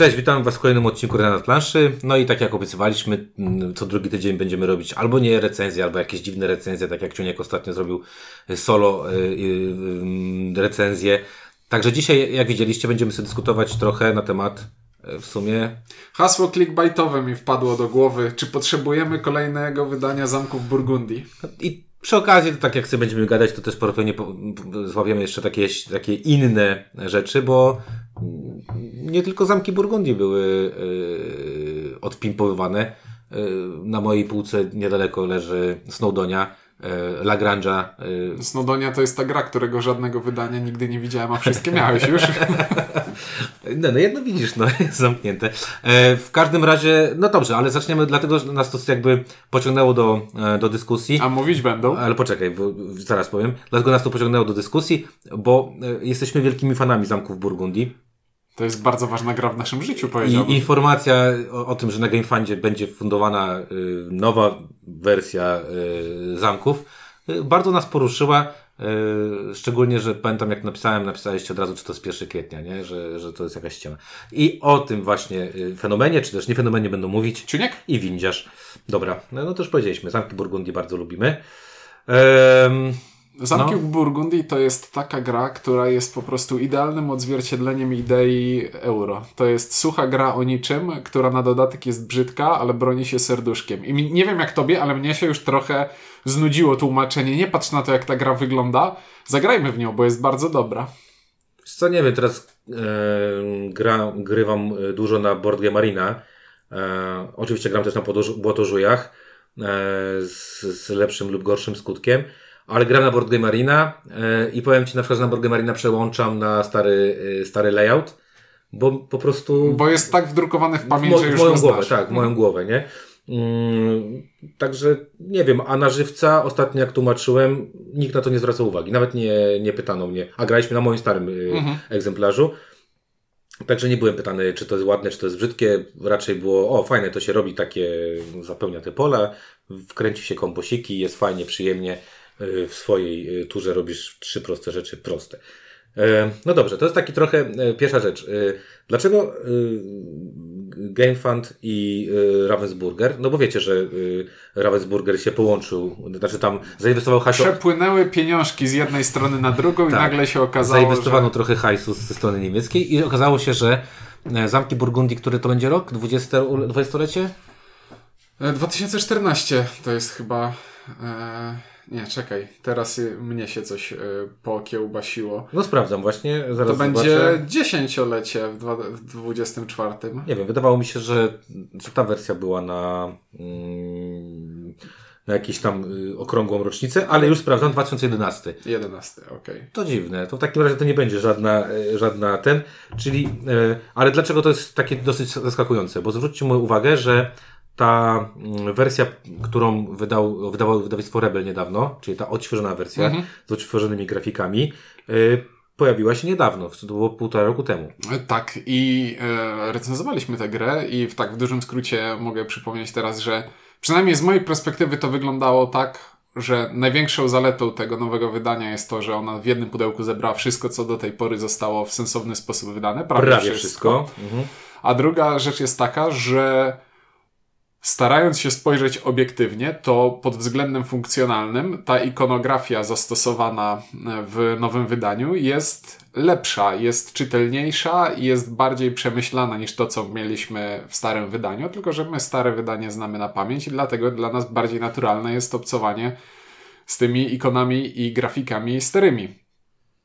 Cześć, witam Was w kolejnym odcinku Renat Planszy. No i tak jak obiecywaliśmy, mm, co drugi tydzień będziemy robić albo nie recenzje, albo jakieś dziwne recenzje, tak jak Ciuniek ostatnio zrobił solo yy, yy, recenzję. Także dzisiaj, jak widzieliście, będziemy sobie dyskutować trochę na temat w sumie. Hasło clickbaitowe mi wpadło do głowy. Czy potrzebujemy kolejnego wydania Zamków Burgundii? I przy okazji, to tak jak sobie będziemy gadać, to też pewnie zławiemy jeszcze takie, takie inne rzeczy, bo nie tylko zamki Burgundii były yy, odpimpowywane. Yy, na mojej półce niedaleko leży Snowdonia, yy, Lagrange'a. Snowdonia to jest ta gra, którego żadnego wydania nigdy nie widziałem, a wszystkie miałeś już. No, no jedno widzisz, no jest zamknięte. E, w każdym razie, no dobrze, ale zaczniemy, dlatego że nas to jakby pociągnęło do, e, do dyskusji. A mówić będą? Ale poczekaj, bo zaraz powiem. Dlatego nas to pociągnęło do dyskusji, bo e, jesteśmy wielkimi fanami zamków Burgundii. To jest bardzo ważna gra w naszym życiu, powiedziałbym. I informacja o, o tym, że na GameFundzie będzie fundowana y, nowa wersja y, zamków, y, bardzo nas poruszyła. Y, szczególnie, że pamiętam jak napisałem, napisaliście od razu, czy to jest 1 kwietnia, nie? Że, że to jest jakaś ściema. I o tym właśnie y, fenomenie, czy też nie fenomenie będą mówić. Ciuniek? I windziarz. Dobra, no, no to już powiedzieliśmy. Zamki Burgundii bardzo lubimy. Zamki no. Burgundii to jest taka gra, która jest po prostu idealnym odzwierciedleniem idei euro. To jest sucha gra o niczym, która na dodatek jest brzydka, ale broni się serduszkiem. I nie wiem jak tobie, ale mnie się już trochę znudziło tłumaczenie. Nie patrz na to, jak ta gra wygląda. Zagrajmy w nią, bo jest bardzo dobra. Co nie wiem, teraz e, gra, grywam e, dużo na Board Game Arena. E, oczywiście gram też na Błotożujach e, z, z lepszym lub gorszym skutkiem ale gram na Board Game Arena e, i powiem Ci na przykład, że na Board Game Arena przełączam na stary, e, stary layout, bo po prostu... Bo jest tak wdrukowany w pamięć, że już moją głowę, tak, moją głowę, nie? Mm, także nie wiem, a na żywca ostatnio jak tłumaczyłem, nikt na to nie zwracał uwagi. Nawet nie, nie pytano mnie, a graliśmy na moim starym e, mhm. egzemplarzu. Także nie byłem pytany, czy to jest ładne, czy to jest brzydkie. Raczej było, o fajne, to się robi takie, zapełnia te pola, wkręci się komposiki, jest fajnie, przyjemnie. Y, w swojej y, turze robisz trzy proste rzeczy proste. E, no dobrze, to jest taki trochę e, pierwsza rzecz. E, dlaczego GameFund i Ravensburger? No bo wiecie, że Ravensburger się połączył, znaczy tam zainwestował hajsu. Przepłynęły pieniążki z jednej strony na drugą tak, i nagle się okazało, Zainwestowano że... trochę hajsu ze strony niemieckiej i okazało się, że Zamki Burgundii, który to będzie rok? 20, 20-lecie? 2014 to jest chyba... E... Nie, czekaj. Teraz mnie się coś y, pokiełbasiło. No sprawdzam właśnie. Zaraz to będzie dziesięciolecie w, w 24. Nie wiem, wydawało mi się, że, że ta wersja była na, mm, na jakąś tam y, okrągłą rocznicę, ale już sprawdzam 2011. 11, okej. Okay. To dziwne. To w takim razie to nie będzie żadna, y, żadna ten. Czyli, y, ale dlaczego to jest takie dosyć zaskakujące? Bo zwróćcie moją uwagę, że ta mm, wersja, którą wydał, wydawało wydawnictwo Rebel niedawno, czyli ta odświeżona wersja mhm. z odświeżonymi grafikami, yy, pojawiła się niedawno, to było półtora roku temu. Tak, i e, recenzowaliśmy tę grę i w tak w dużym skrócie mogę przypomnieć teraz, że przynajmniej z mojej perspektywy to wyglądało tak, że największą zaletą tego nowego wydania jest to, że ona w jednym pudełku zebrała wszystko, co do tej pory zostało w sensowny sposób wydane. Prawie, Prawie wszystko. wszystko. Mhm. A druga rzecz jest taka, że Starając się spojrzeć obiektywnie, to pod względem funkcjonalnym ta ikonografia zastosowana w nowym wydaniu jest lepsza, jest czytelniejsza i jest bardziej przemyślana niż to, co mieliśmy w starym wydaniu, tylko że my stare wydanie znamy na pamięć i dlatego dla nas bardziej naturalne jest obcowanie z tymi ikonami i grafikami starymi.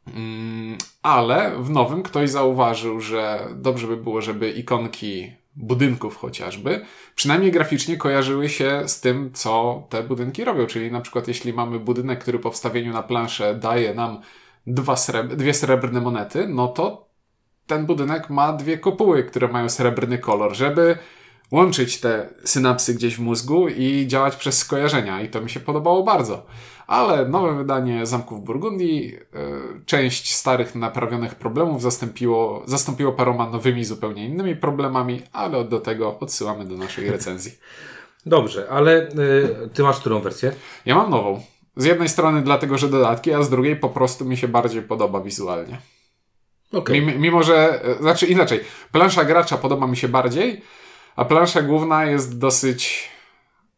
Mm, ale w nowym ktoś zauważył, że dobrze by było, żeby ikonki budynków chociażby, przynajmniej graficznie kojarzyły się z tym, co te budynki robią. Czyli na przykład jeśli mamy budynek, który po wstawieniu na planszę daje nam dwa dwie srebrne monety, no to ten budynek ma dwie kopuły, które mają srebrny kolor, żeby łączyć te synapsy gdzieś w mózgu i działać przez skojarzenia. I to mi się podobało bardzo ale nowe wydanie Zamków Burgundii e, część starych naprawionych problemów zastąpiło, zastąpiło paroma nowymi, zupełnie innymi problemami, ale do tego odsyłamy do naszej recenzji. Dobrze, ale y, ty masz którą wersję? Ja mam nową. Z jednej strony dlatego, że dodatki, a z drugiej po prostu mi się bardziej podoba wizualnie. Okay. Mimo, mimo, że, znaczy inaczej, plansza gracza podoba mi się bardziej, a plansza główna jest dosyć,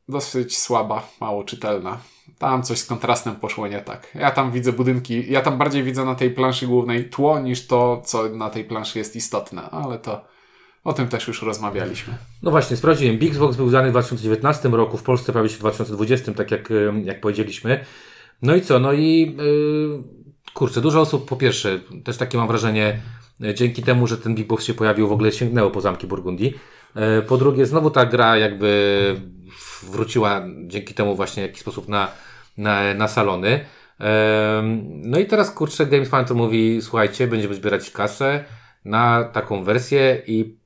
dosyć słaba, mało czytelna. Tam coś z kontrastem poszło nie tak. Ja tam widzę budynki, ja tam bardziej widzę na tej planszy głównej tło niż to, co na tej planszy jest istotne, ale to o tym też już rozmawialiśmy. No właśnie, sprawdziłem. Bigbox był wydany w 2019 roku, w Polsce prawie się w 2020, tak jak, jak powiedzieliśmy. No i co? No i yy, kurczę, dużo osób po pierwsze, też takie mam wrażenie, e, dzięki temu, że ten Bigbox się pojawił, w ogóle sięgnęło po zamki Burgundii. Yy, po drugie, znowu ta gra jakby wróciła dzięki temu właśnie w jakiś sposób na, na, na salony. Yy, no i teraz kurczę, Games Fan to mówi, słuchajcie, będziemy zbierać kasę na taką wersję i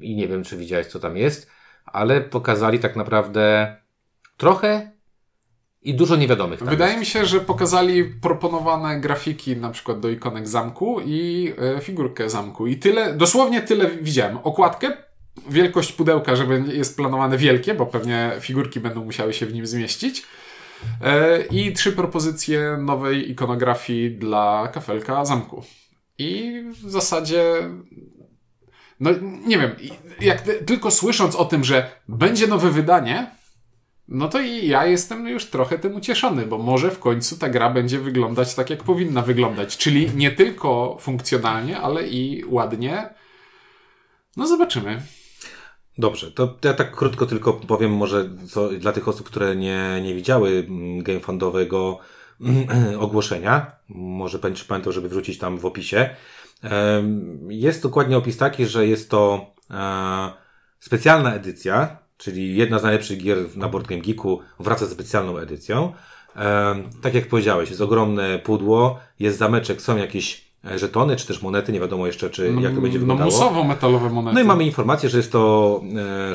i nie wiem, czy widziałeś, co tam jest, ale pokazali tak naprawdę trochę i dużo niewiadomych. Wydaje jest. mi się, że pokazali proponowane grafiki na przykład do ikonek zamku i e, figurkę zamku. I tyle, dosłownie tyle widziałem. Okładkę, wielkość pudełka, że jest planowane wielkie, bo pewnie figurki będą musiały się w nim zmieścić. E, I trzy propozycje nowej ikonografii dla kafelka zamku. I w zasadzie no nie wiem, jak tylko słysząc o tym, że będzie nowe wydanie, no to i ja jestem już trochę tym ucieszony, bo może w końcu ta gra będzie wyglądać tak, jak powinna wyglądać. Czyli nie tylko funkcjonalnie, ale i ładnie. No zobaczymy. Dobrze, to ja tak krótko tylko powiem może co, dla tych osób, które nie, nie widziały mm, GameFundowego ogłoszenia. Może pamiętał, żeby wrzucić tam w opisie. Jest dokładnie opis taki, że jest to e, specjalna edycja, czyli jedna z najlepszych gier na Board Game Geeku wraca z specjalną edycją. Tak jak powiedziałeś, jest ogromne pudło, jest zameczek, są jakieś żetony, czy też monety, nie wiadomo jeszcze, czy jak to będzie no, wyglądało. No musowo-metalowe monety. No i mamy informację, że jest to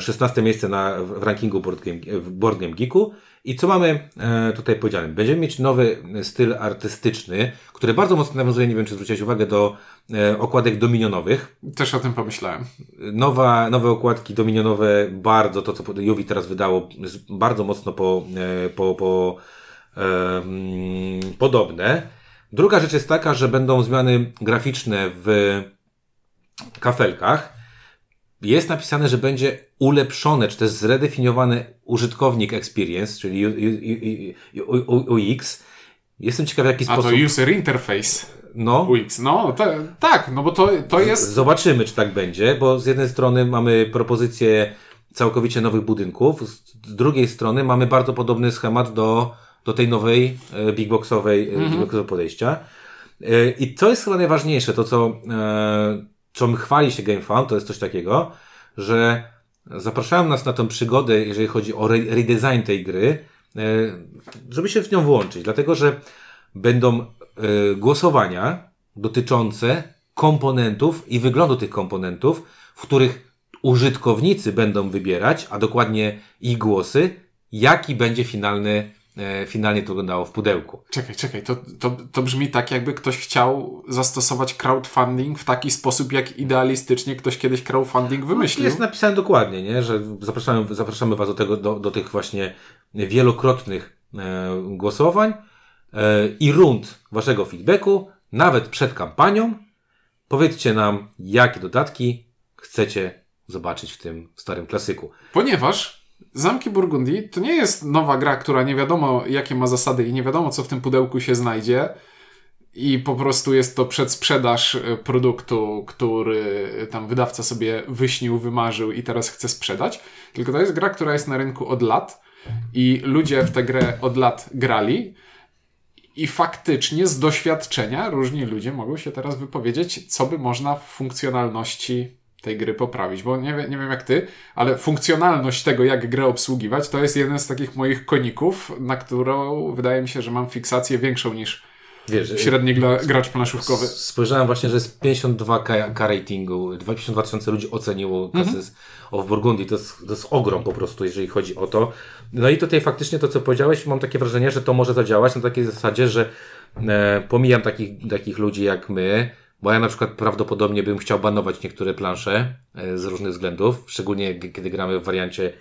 16 e, miejsce na, w rankingu Board Game, Board Game Geeku i co mamy e, tutaj powiedziane? Będziemy mieć nowy styl artystyczny, który bardzo mocno nawiązuje, nie wiem czy zwróciłeś uwagę, do e, okładek dominionowych. Też o tym pomyślałem. Nowa, nowe okładki dominionowe, bardzo to, co Juwi teraz wydało, bardzo mocno po, e, po, po mm, podobne. Druga rzecz jest taka, że będą zmiany graficzne w kafelkach jest napisane, że będzie ulepszone, czy też zredefiniowany użytkownik experience, czyli UX. Jestem ciekaw, w jaki sposób. A to user interface. No. UX. No, tak, no bo to, to jest. Zobaczymy, czy tak będzie, bo z jednej strony mamy propozycję całkowicie nowych budynków, z drugiej strony mamy bardzo podobny schemat do, do tej nowej e, big boxowej, mm -hmm. podejścia. E, I co jest chyba najważniejsze, to co czym chwali się GameFound, to jest coś takiego, że zapraszają nas na tę przygodę, jeżeli chodzi o redesign tej gry, żeby się w nią włączyć, dlatego że będą głosowania dotyczące komponentów i wyglądu tych komponentów, w których użytkownicy będą wybierać, a dokładnie ich głosy, jaki będzie finalny finalnie to wyglądało w pudełku. Czekaj, czekaj, to, to, to brzmi tak, jakby ktoś chciał zastosować crowdfunding w taki sposób, jak idealistycznie ktoś kiedyś crowdfunding wymyślił. Jest napisane dokładnie, nie? że zapraszamy, zapraszamy Was do, tego, do, do tych właśnie wielokrotnych e, głosowań e, i rund Waszego feedbacku, nawet przed kampanią. Powiedzcie nam, jakie dodatki chcecie zobaczyć w tym starym klasyku. Ponieważ Zamki Burgundii to nie jest nowa gra, która nie wiadomo jakie ma zasady i nie wiadomo co w tym pudełku się znajdzie i po prostu jest to przedsprzedaż e, produktu, który tam wydawca sobie wyśnił, wymarzył i teraz chce sprzedać. Tylko to jest gra, która jest na rynku od lat i ludzie w tę grę od lat grali. I faktycznie z doświadczenia różni ludzie mogą się teraz wypowiedzieć, co by można w funkcjonalności tej gry poprawić, bo nie, nie wiem jak ty, ale funkcjonalność tego, jak grę obsługiwać, to jest jeden z takich moich koników, na którą wydaje mi się, że mam fiksację większą niż Wiesz, średni gracz planszówkowy. Spojrzałem właśnie, że jest 52k ratingu, 52 tysiące ludzi oceniło Cassis mm -hmm. of Burgundy. To jest, to jest ogrom po prostu, jeżeli chodzi o to. No i tutaj faktycznie to, co powiedziałeś, mam takie wrażenie, że to może zadziałać na takiej zasadzie, że e, pomijam takich, takich ludzi jak my, bo ja na przykład prawdopodobnie bym chciał banować niektóre plansze e, z różnych względów, szczególnie kiedy gramy w wariancie,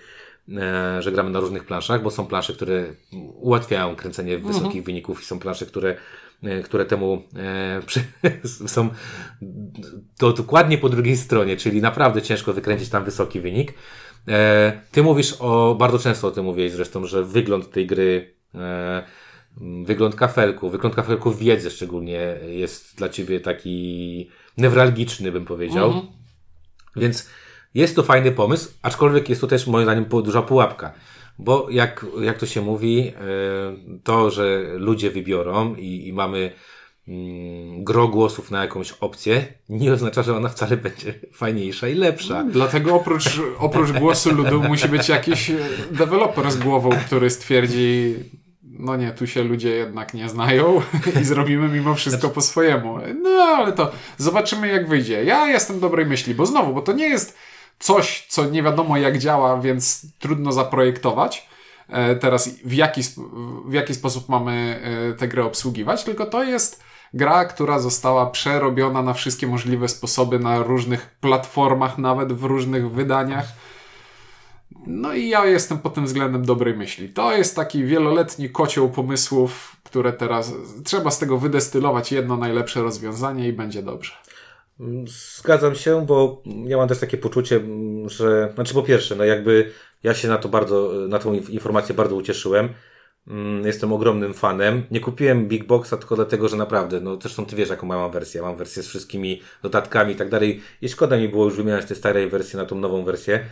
e, że gramy na różnych planszach, bo są plansze, które ułatwiają kręcenie wysokich mhm. wyników i są plansze, które e, które temu e, przy, są to dokładnie po drugiej stronie, czyli naprawdę ciężko wykręcić tam wysoki wynik. E, ty mówisz o, bardzo często o tym mówiłeś zresztą, że wygląd tej gry, e, wygląd kafelku, wygląd kafelku wiedzy szczególnie jest dla ciebie taki newralgiczny, bym powiedział. Mhm. Więc jest to fajny pomysł, aczkolwiek jest to też moim zdaniem duża pułapka. Bo jak, jak to się mówi, e, to, że ludzie wybiorą i, i mamy mm, gro głosów na jakąś opcję, nie oznacza, że ona wcale będzie fajniejsza i lepsza. Dlatego oprócz, oprócz głosu ludu musi być jakiś deweloper z głową, który stwierdzi, no nie, tu się ludzie jednak nie znają i zrobimy mimo wszystko po swojemu. No ale to zobaczymy jak wyjdzie. Ja jestem dobrej myśli, bo znowu, bo to nie jest coś, co nie wiadomo jak działa, więc trudno zaprojektować. E, teraz w jaki, w jaki sposób mamy e, tę grę obsługiwać, tylko to jest gra, która została przerobiona na wszystkie możliwe sposoby, na różnych platformach, nawet w różnych wydaniach. No i ja jestem pod tym względem dobrej myśli. To jest taki wieloletni kocioł pomysłów, które teraz trzeba z tego wydestylować jedno najlepsze rozwiązanie i będzie dobrze. Zgadzam się, bo ja mam też takie poczucie, że, znaczy po pierwsze, no jakby ja się na to bardzo, na tą informację bardzo ucieszyłem. Mm, jestem ogromnym fanem. Nie kupiłem Big Boxa tylko dlatego, że naprawdę, no zresztą ty wiesz jaką mam wersję. Mam wersję z wszystkimi dodatkami i tak dalej. I szkoda mi było już wymieniać te starej wersje na tą nową wersję.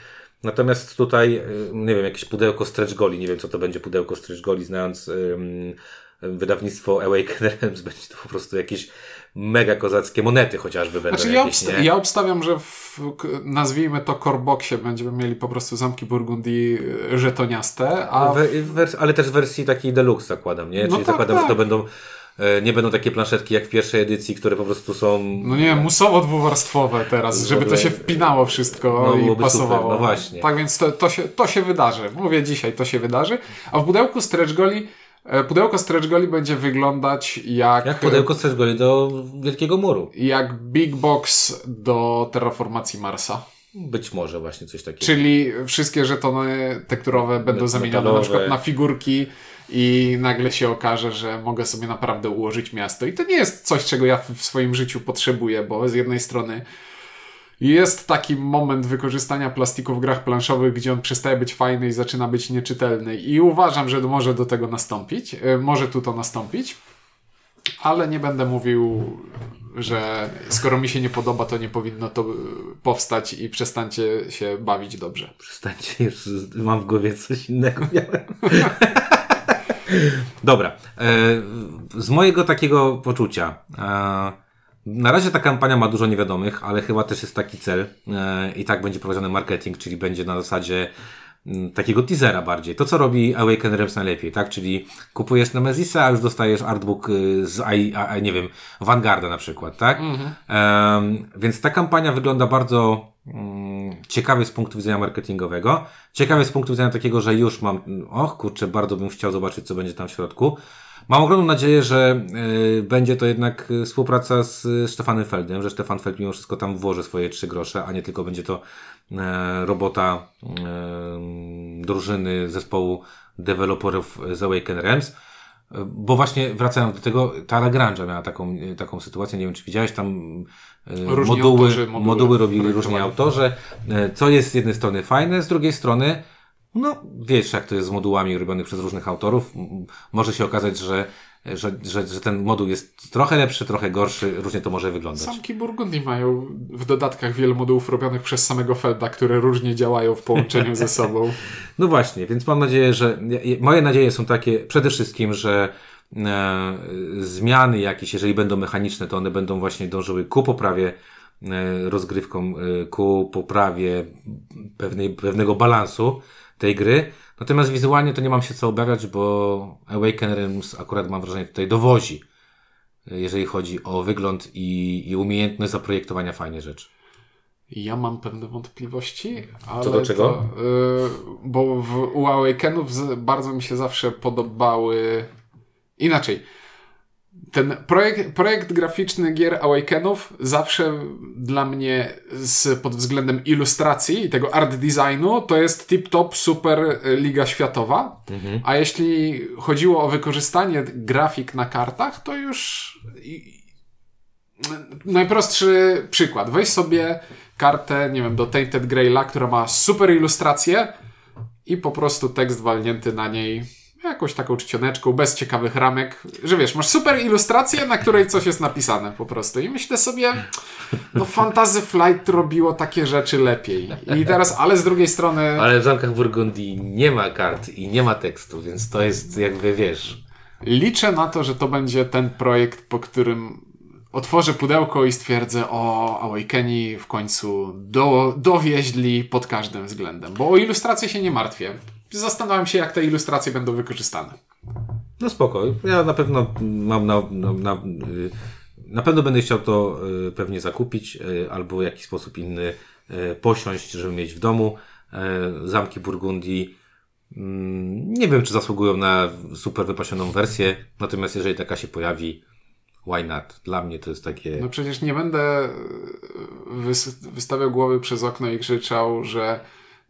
Natomiast tutaj, y, nie wiem, jakieś pudełko stretch goli, nie wiem co to będzie pudełko stretch goli, znając um, wydawnictwo Awaken Realms, będzie to po prostu jakieś mega kozackie monety chociażby będą znaczy, jakieś, ja, ja obstawiam, że w, nazwijmy to Coreboxie będziemy mieli po prostu zamki Burgundii y, żetoniaste, a... W, ale też w wersji takiej deluxe zakładam, nie? No Czyli tak, zakładam, tak. że to będą e, nie będą takie planszetki jak w pierwszej edycji, które po prostu są. No nie, musowo dwuwarstwowe teraz, żeby to się wpinało wszystko no, i pasowało. Super, no właśnie. Tak więc to, to, się, to się wydarzy. Mówię dzisiaj, to się wydarzy. A w pudełku stretch goli E, pudełko Stretch Goli będzie wyglądać jak... Jak pudełko Stretch Goli do Wielkiego Muru. Jak Big Box do terraformacji Marsa. Być może właśnie coś takiego. Czyli wszystkie żetony tekturowe będą zamienione na przykład na figurki i nagle się okaże, że mogę sobie naprawdę ułożyć miasto. I to nie jest coś, czego ja w swoim życiu potrzebuję, bo z jednej strony jest taki moment wykorzystania plastiku w grach planszowych, gdzie on przestaje być fajny i zaczyna być nieczytelny. I uważam, że może do tego nastąpić. E, może tu to nastąpić. Ale nie będę mówił, że skoro mi się nie podoba, to nie powinno to powstać i przestańcie się bawić dobrze. Przestańcie, już mam w głowie coś innego. Dobra. E, z mojego takiego poczucia. E, na razie ta kampania ma dużo niewiadomych, ale chyba też jest taki cel e, i tak będzie prowadzony marketing, czyli będzie na zasadzie m, takiego teasera bardziej. To, co robi Awaken Realms najlepiej, tak? Czyli kupujesz Nemezisa, a już dostajesz artbook z, a, nie wiem, Vanguarda na przykład, tak? Mhm. E, więc ta kampania wygląda bardzo mm, ciekawie z punktu widzenia marketingowego. Ciekawie z punktu widzenia takiego, że już mam, och kurczę, bardzo bym chciał zobaczyć, co będzie tam w środku. Mam ogromną nadzieję, że y, będzie to jednak y, współpraca z y, Stefanem Feldem, że Stefan Feld mimo wszystko tam włoży swoje trzy grosze, a nie tylko będzie to e, robota drużyny zespołu deweloperów z Awaken Realms. Bo właśnie wracając do tego, ta Lagrange miała taką, taką sytuację, nie wiem czy widziałeś, tam moduły, autorzy, moduły, moduły robili różni autorzy, co jest z jednej strony fajne, z drugiej strony no, wiesz, jak to jest z modułami robionych przez różnych autorów. Może się okazać, że, że, że, że ten moduł jest trochę lepszy, trochę gorszy, różnie to może wyglądać. Samki Burgundii mają w dodatkach wiele modułów robionych przez samego Felda, które różnie działają w połączeniu ze sobą. No właśnie, więc mam nadzieję, że. Moje nadzieje są takie przede wszystkim, że e, zmiany jakieś, jeżeli będą mechaniczne, to one będą właśnie dążyły ku poprawie e, rozgrywką, e, ku poprawie pewnej, pewnego balansu tej gry. Natomiast wizualnie to nie mam się co obawiać, bo Awaken Realms akurat mam wrażenie tutaj dowozi, jeżeli chodzi o wygląd i, i umiejętność zaprojektowania fajnych rzeczy. Ja mam pewne wątpliwości, ale Co do czego? To, yy, bo w, u Awakenów bardzo mi się zawsze podobały inaczej ten projekt, projekt graficzny gier Awakenów zawsze dla mnie z, pod względem ilustracji i tego art designu to jest tip-top super e, liga światowa. Mhm. A jeśli chodziło o wykorzystanie grafik na kartach, to już najprostszy przykład. Weź sobie kartę, nie wiem, do Tainted Graila, która ma super ilustrację i po prostu tekst walnięty na niej jakąś taką czcioneczką, bez ciekawych ramek, że wiesz, masz super ilustrację, na której coś jest napisane po prostu. I myślę sobie, no Fantasy Flight robiło takie rzeczy lepiej. I teraz, ale z drugiej strony... Ale w Zamkach Burgundii nie ma kart i nie ma tekstu, więc to jest jakby, wiesz... Liczę na to, że to będzie ten projekt, po którym otworzę pudełko i stwierdzę, o, Awakeni w końcu do, dowieźli pod każdym względem. Bo o ilustrację się nie martwię. Zastanawiam się, jak te ilustracje będą wykorzystane. No spoko. Ja na pewno mam na, na, na, y, na pewno będę chciał to y, pewnie zakupić y, albo w jakiś sposób inny posiąść, żeby mieć w domu. Zamki Burgundii mm, nie wiem, czy zasługują na super wypasioną wersję, natomiast jeżeli taka się pojawi, why not? Dla mnie to jest takie... No przecież nie będę wystawiał głowy przez okno i krzyczał, że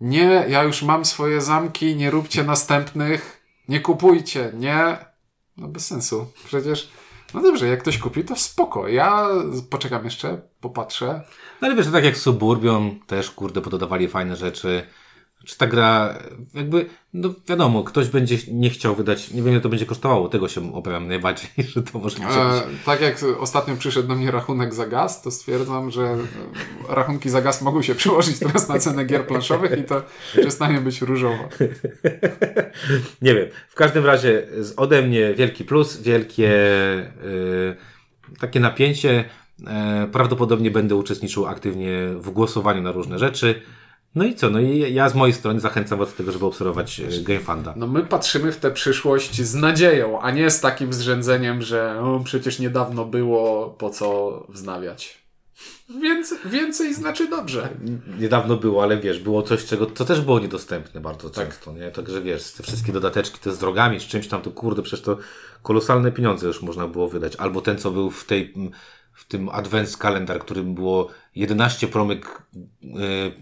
nie, ja już mam swoje zamki, nie róbcie następnych, nie kupujcie, nie. No bez sensu. Przecież, no dobrze, jak ktoś kupi, to spoko. Ja poczekam jeszcze, popatrzę. No ale wiesz, tak jak Suburbion też, kurde, pododawali fajne rzeczy czy ta gra, jakby, no wiadomo, ktoś będzie nie chciał wydać, nie wiem ile to będzie kosztowało, tego się obawiam najbardziej, że to może być. E, tak jak ostatnio przyszedł do mnie rachunek za gaz, to stwierdzam, że rachunki za gaz mogą się przełożyć teraz na cenę gier planszowych i to przestanie być różowo. nie wiem, w każdym razie ode mnie wielki plus, wielkie yy, takie napięcie, yy, prawdopodobnie będę uczestniczył aktywnie w głosowaniu na różne rzeczy. No i co? No i ja z mojej strony zachęcam Was do tego, żeby obserwować e, GameFunda. No my patrzymy w tę przyszłość z nadzieją, a nie z takim zrzędzeniem, że o, przecież niedawno było, po co wznawiać. Więcej, więcej znaczy dobrze. Niedawno było, ale wiesz, było coś, czego to też było niedostępne bardzo tak. często, nie? Także wiesz, te wszystkie dodateczki, te z drogami, czy czymś tam, to kurde, przecież to kolosalne pieniądze już można było wydać. Albo ten, co był w tej w tym kalendar, którym było 11 promyk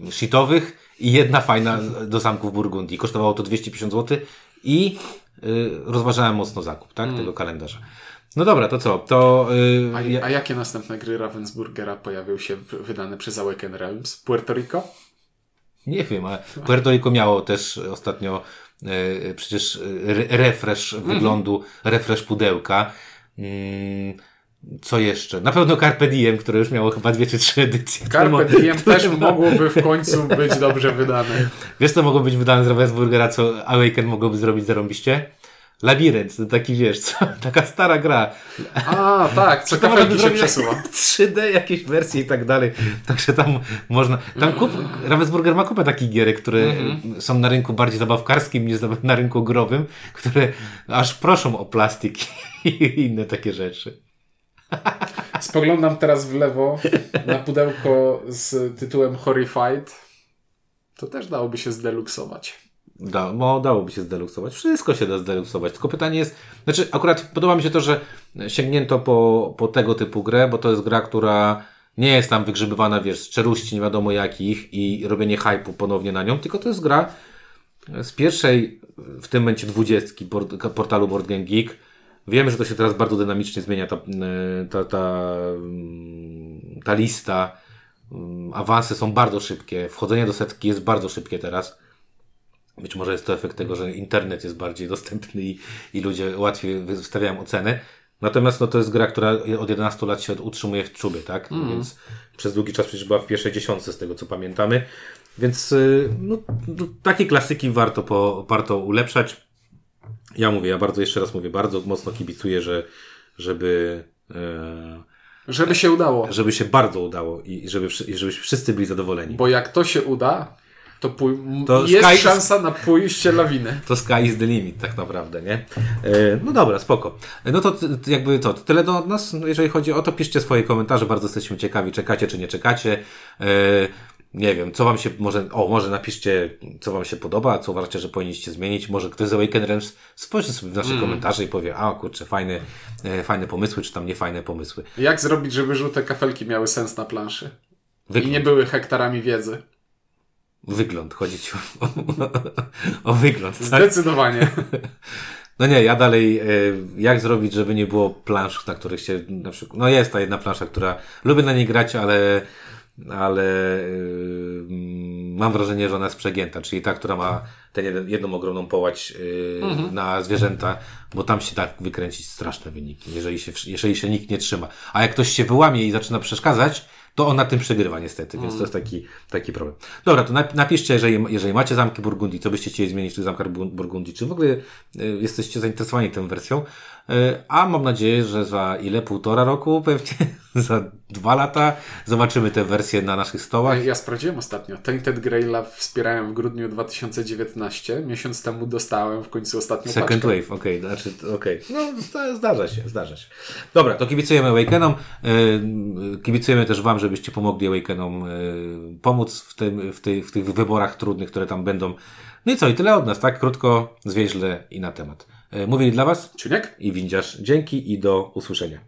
y, sheetowych i jedna fajna do zamku w Burgundii. Kosztowało to 250 zł i y, rozważałem mocno zakup tak, mm. tego kalendarza. No dobra, to co? To, yy, a, a, jakie następne gry Ravensburgera pojawią się wydane przez Awaken Realms? Puerto Rico? Nie wiem, ale Puerto Rico miało też ostatnio yy, przecież refresh mm wyglądu, refresh pudełka. Yy, co jeszcze? Na pewno Carpe Diem, które już miało chyba dwie czy trzy edycje. Carpe Diem też mogłoby w końcu być dobrze wydane. Wiesz, co mogło być wydane z Ravensburgera, co Awaken mogłoby zrobić zarąbiście? Labirynt, to taki wiesz, co, taka stara gra. A, tak, co kafelki się przesuwa. 3D jakieś wersje i tak dalej. Także tam można. Tam kup, Ravensburger ma kupę takich gierek, które mm -hmm. są na rynku bardziej zabawkarskim niż na rynku growym, które aż proszą o plastik i inne takie rzeczy. Spoglądam teraz w lewo na pudełko z tytułem Horrified. To też dałoby się zdeluksować. Da, no, dałoby się zdeluksować. Wszystko się da zdeluksować. Tylko pytanie jest, znaczy akurat podoba mi się to, że sięgnięto po, po tego typu grę, bo to jest gra, która nie jest tam wygrzebywana, wiesz, z czeluści nie wiadomo jakich i robienie hypu ponownie na nią, tylko to jest gra z pierwszej, w tym momencie dwudziestki portalu Board Game Geek, Wiemy, że to się teraz bardzo dynamicznie zmienia, ta, e, ta, ta, ta lista. Mm, awanse są bardzo szybkie, wchodzenie do setki jest bardzo szybkie teraz. Być może jest to efekt tego, że internet jest bardziej dostępny i, i ludzie łatwiej wystawiają oceny. Natomiast no, to jest gra, która od 11 lat się utrzymuje w czubie, tak? Mm. Więc przez długi czas przecież była w pierwszej dziesiątce z tego, co pamiętamy. Więc y, no, no, takie klasyki warto, po, warto ulepszać. Ja mówię, ja bardzo, jeszcze raz mówię, bardzo mocno kibicuję, że, żeby. E, żeby się udało. Żeby się bardzo udało i żeby, i żebyśmy wszyscy byli zadowoleni. Bo jak to się uda, to, pój- to jest sky... szansa na pójście lawiny. To sky is the limit, tak naprawdę, nie? E, no dobra, spoko. No to jakby to, to tyle do nas, jeżeli chodzi o to. Piszcie swoje komentarze, bardzo jesteśmy ciekawi, czekacie czy nie czekacie. E, nie wiem, co wam się, może, o, może napiszcie, co wam się podoba, co uważacie, że powinniście zmienić. Może ktoś z Awaken Realms spojrzy sobie w nasze mm. komentarze i powie, a kurczę, fajne, e, fajne pomysły, czy tam niefajne pomysły. Jak zrobić, żeby żółte kafelki miały sens na planszy? Wygląd. I nie były hektarami wiedzy. Wygląd, chodzi ci o, o, o wygląd. Tak? Zdecydowanie. No nie, ja dalej, e, jak zrobić, żeby nie było plansz, na których się, na przykład, no jest ta jedna plansza, która, lubię na niej grać, ale, ale yy, mam wrażenie, że ona jest przegięta, czyli ta, która ma tę jedną ogromną połać yy, mhm. na zwierzęta, bo tam się tak wykręcić straszne wyniki, jeżeli się, jeżeli się nikt nie trzyma. A jak ktoś się wyłamie i zaczyna przeszkadzać, to on na tym przegrywa niestety, więc to jest taki, taki problem. Dobra, to napiszcie, jeżeli, jeżeli macie zamki Burgundii, co byście chcieli zmienić w tych zamkach Burgundii, czy w ogóle y, jesteście zainteresowani tą wersją, E, a mam nadzieję, że za ile? Półtora roku? Pewnie za dwa lata zobaczymy tę wersję na naszych stołach. Ja sprawdziłem ostatnio. Tainted Grail wspierałem w grudniu 2019. Miesiąc temu dostałem w końcu ostatnią Second paczkę. Wave, okej. Okay, znaczy. Okay. No, zdarza się, zdarza się. Dobra, to kibicujemy Awakenom. E, kibicujemy też Wam, żebyście pomogli Awakenom e, pomóc w, tym, w, tych, w tych wyborach trudnych, które tam będą. No i co, i tyle od nas, tak? Krótko, zwięźle i na temat. E, mówili dla Was Czuniek i Windziarz. Dzięki i do usłyszenia.